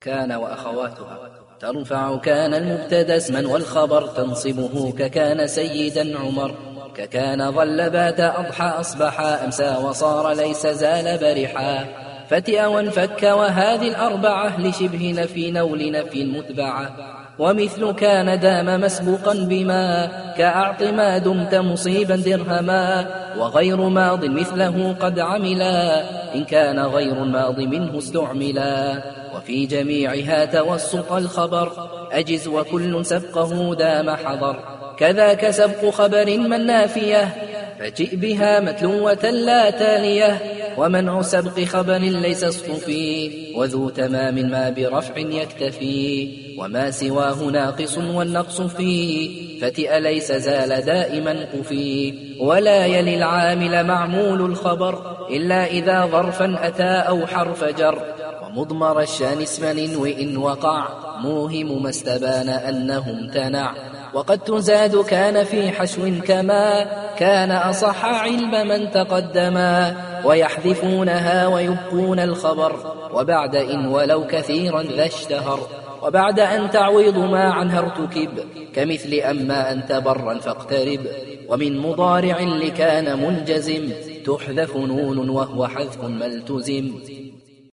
كان وأخواتها. ترفع كان المبتدا اسما والخبر تنصبه ككان سيدا عمر. ككان ظل بات أضحى أصبح أمسى وصار ليس زال برحا. فتئ وانفك وهذه الأربعة لشبه نفي نول نفي متبعة ومثل كان دام مسبوقا بما كأعط ما دمت مصيبا درهما وغير ماض مثله قد عملا إن كان غير الماض منه استعملا وفي جميعها توسط الخبر أجز وكل سبقه دام حضر كذاك سبق خبر من نافية فجئ بها متلوة لا تالية ومنع سبق خبر ليس اصطفي وذو تمام ما برفع يكتفي وما سواه ناقص والنقص فيه فتئ ليس زال دائما قفي. ولا يلي العامل معمول الخبر إلا إذا ظرفا أتى أو حرف جر. ومضمر الشان اسما وإن وقع موهم ما استبان أنه امتنع وقد تزاد كان في حشو كما كان أصح علم من تقدما ويحذفونها ويبقون الخبر. وبعد إن ولو كثيرا ذا اشتهر وبعد أن تعويض ما عنها ارتكب. كمثل أما أنت برا فاقترب. ومن مضارع لكان منجزم. تحذف نون وهو حذف ملتزم.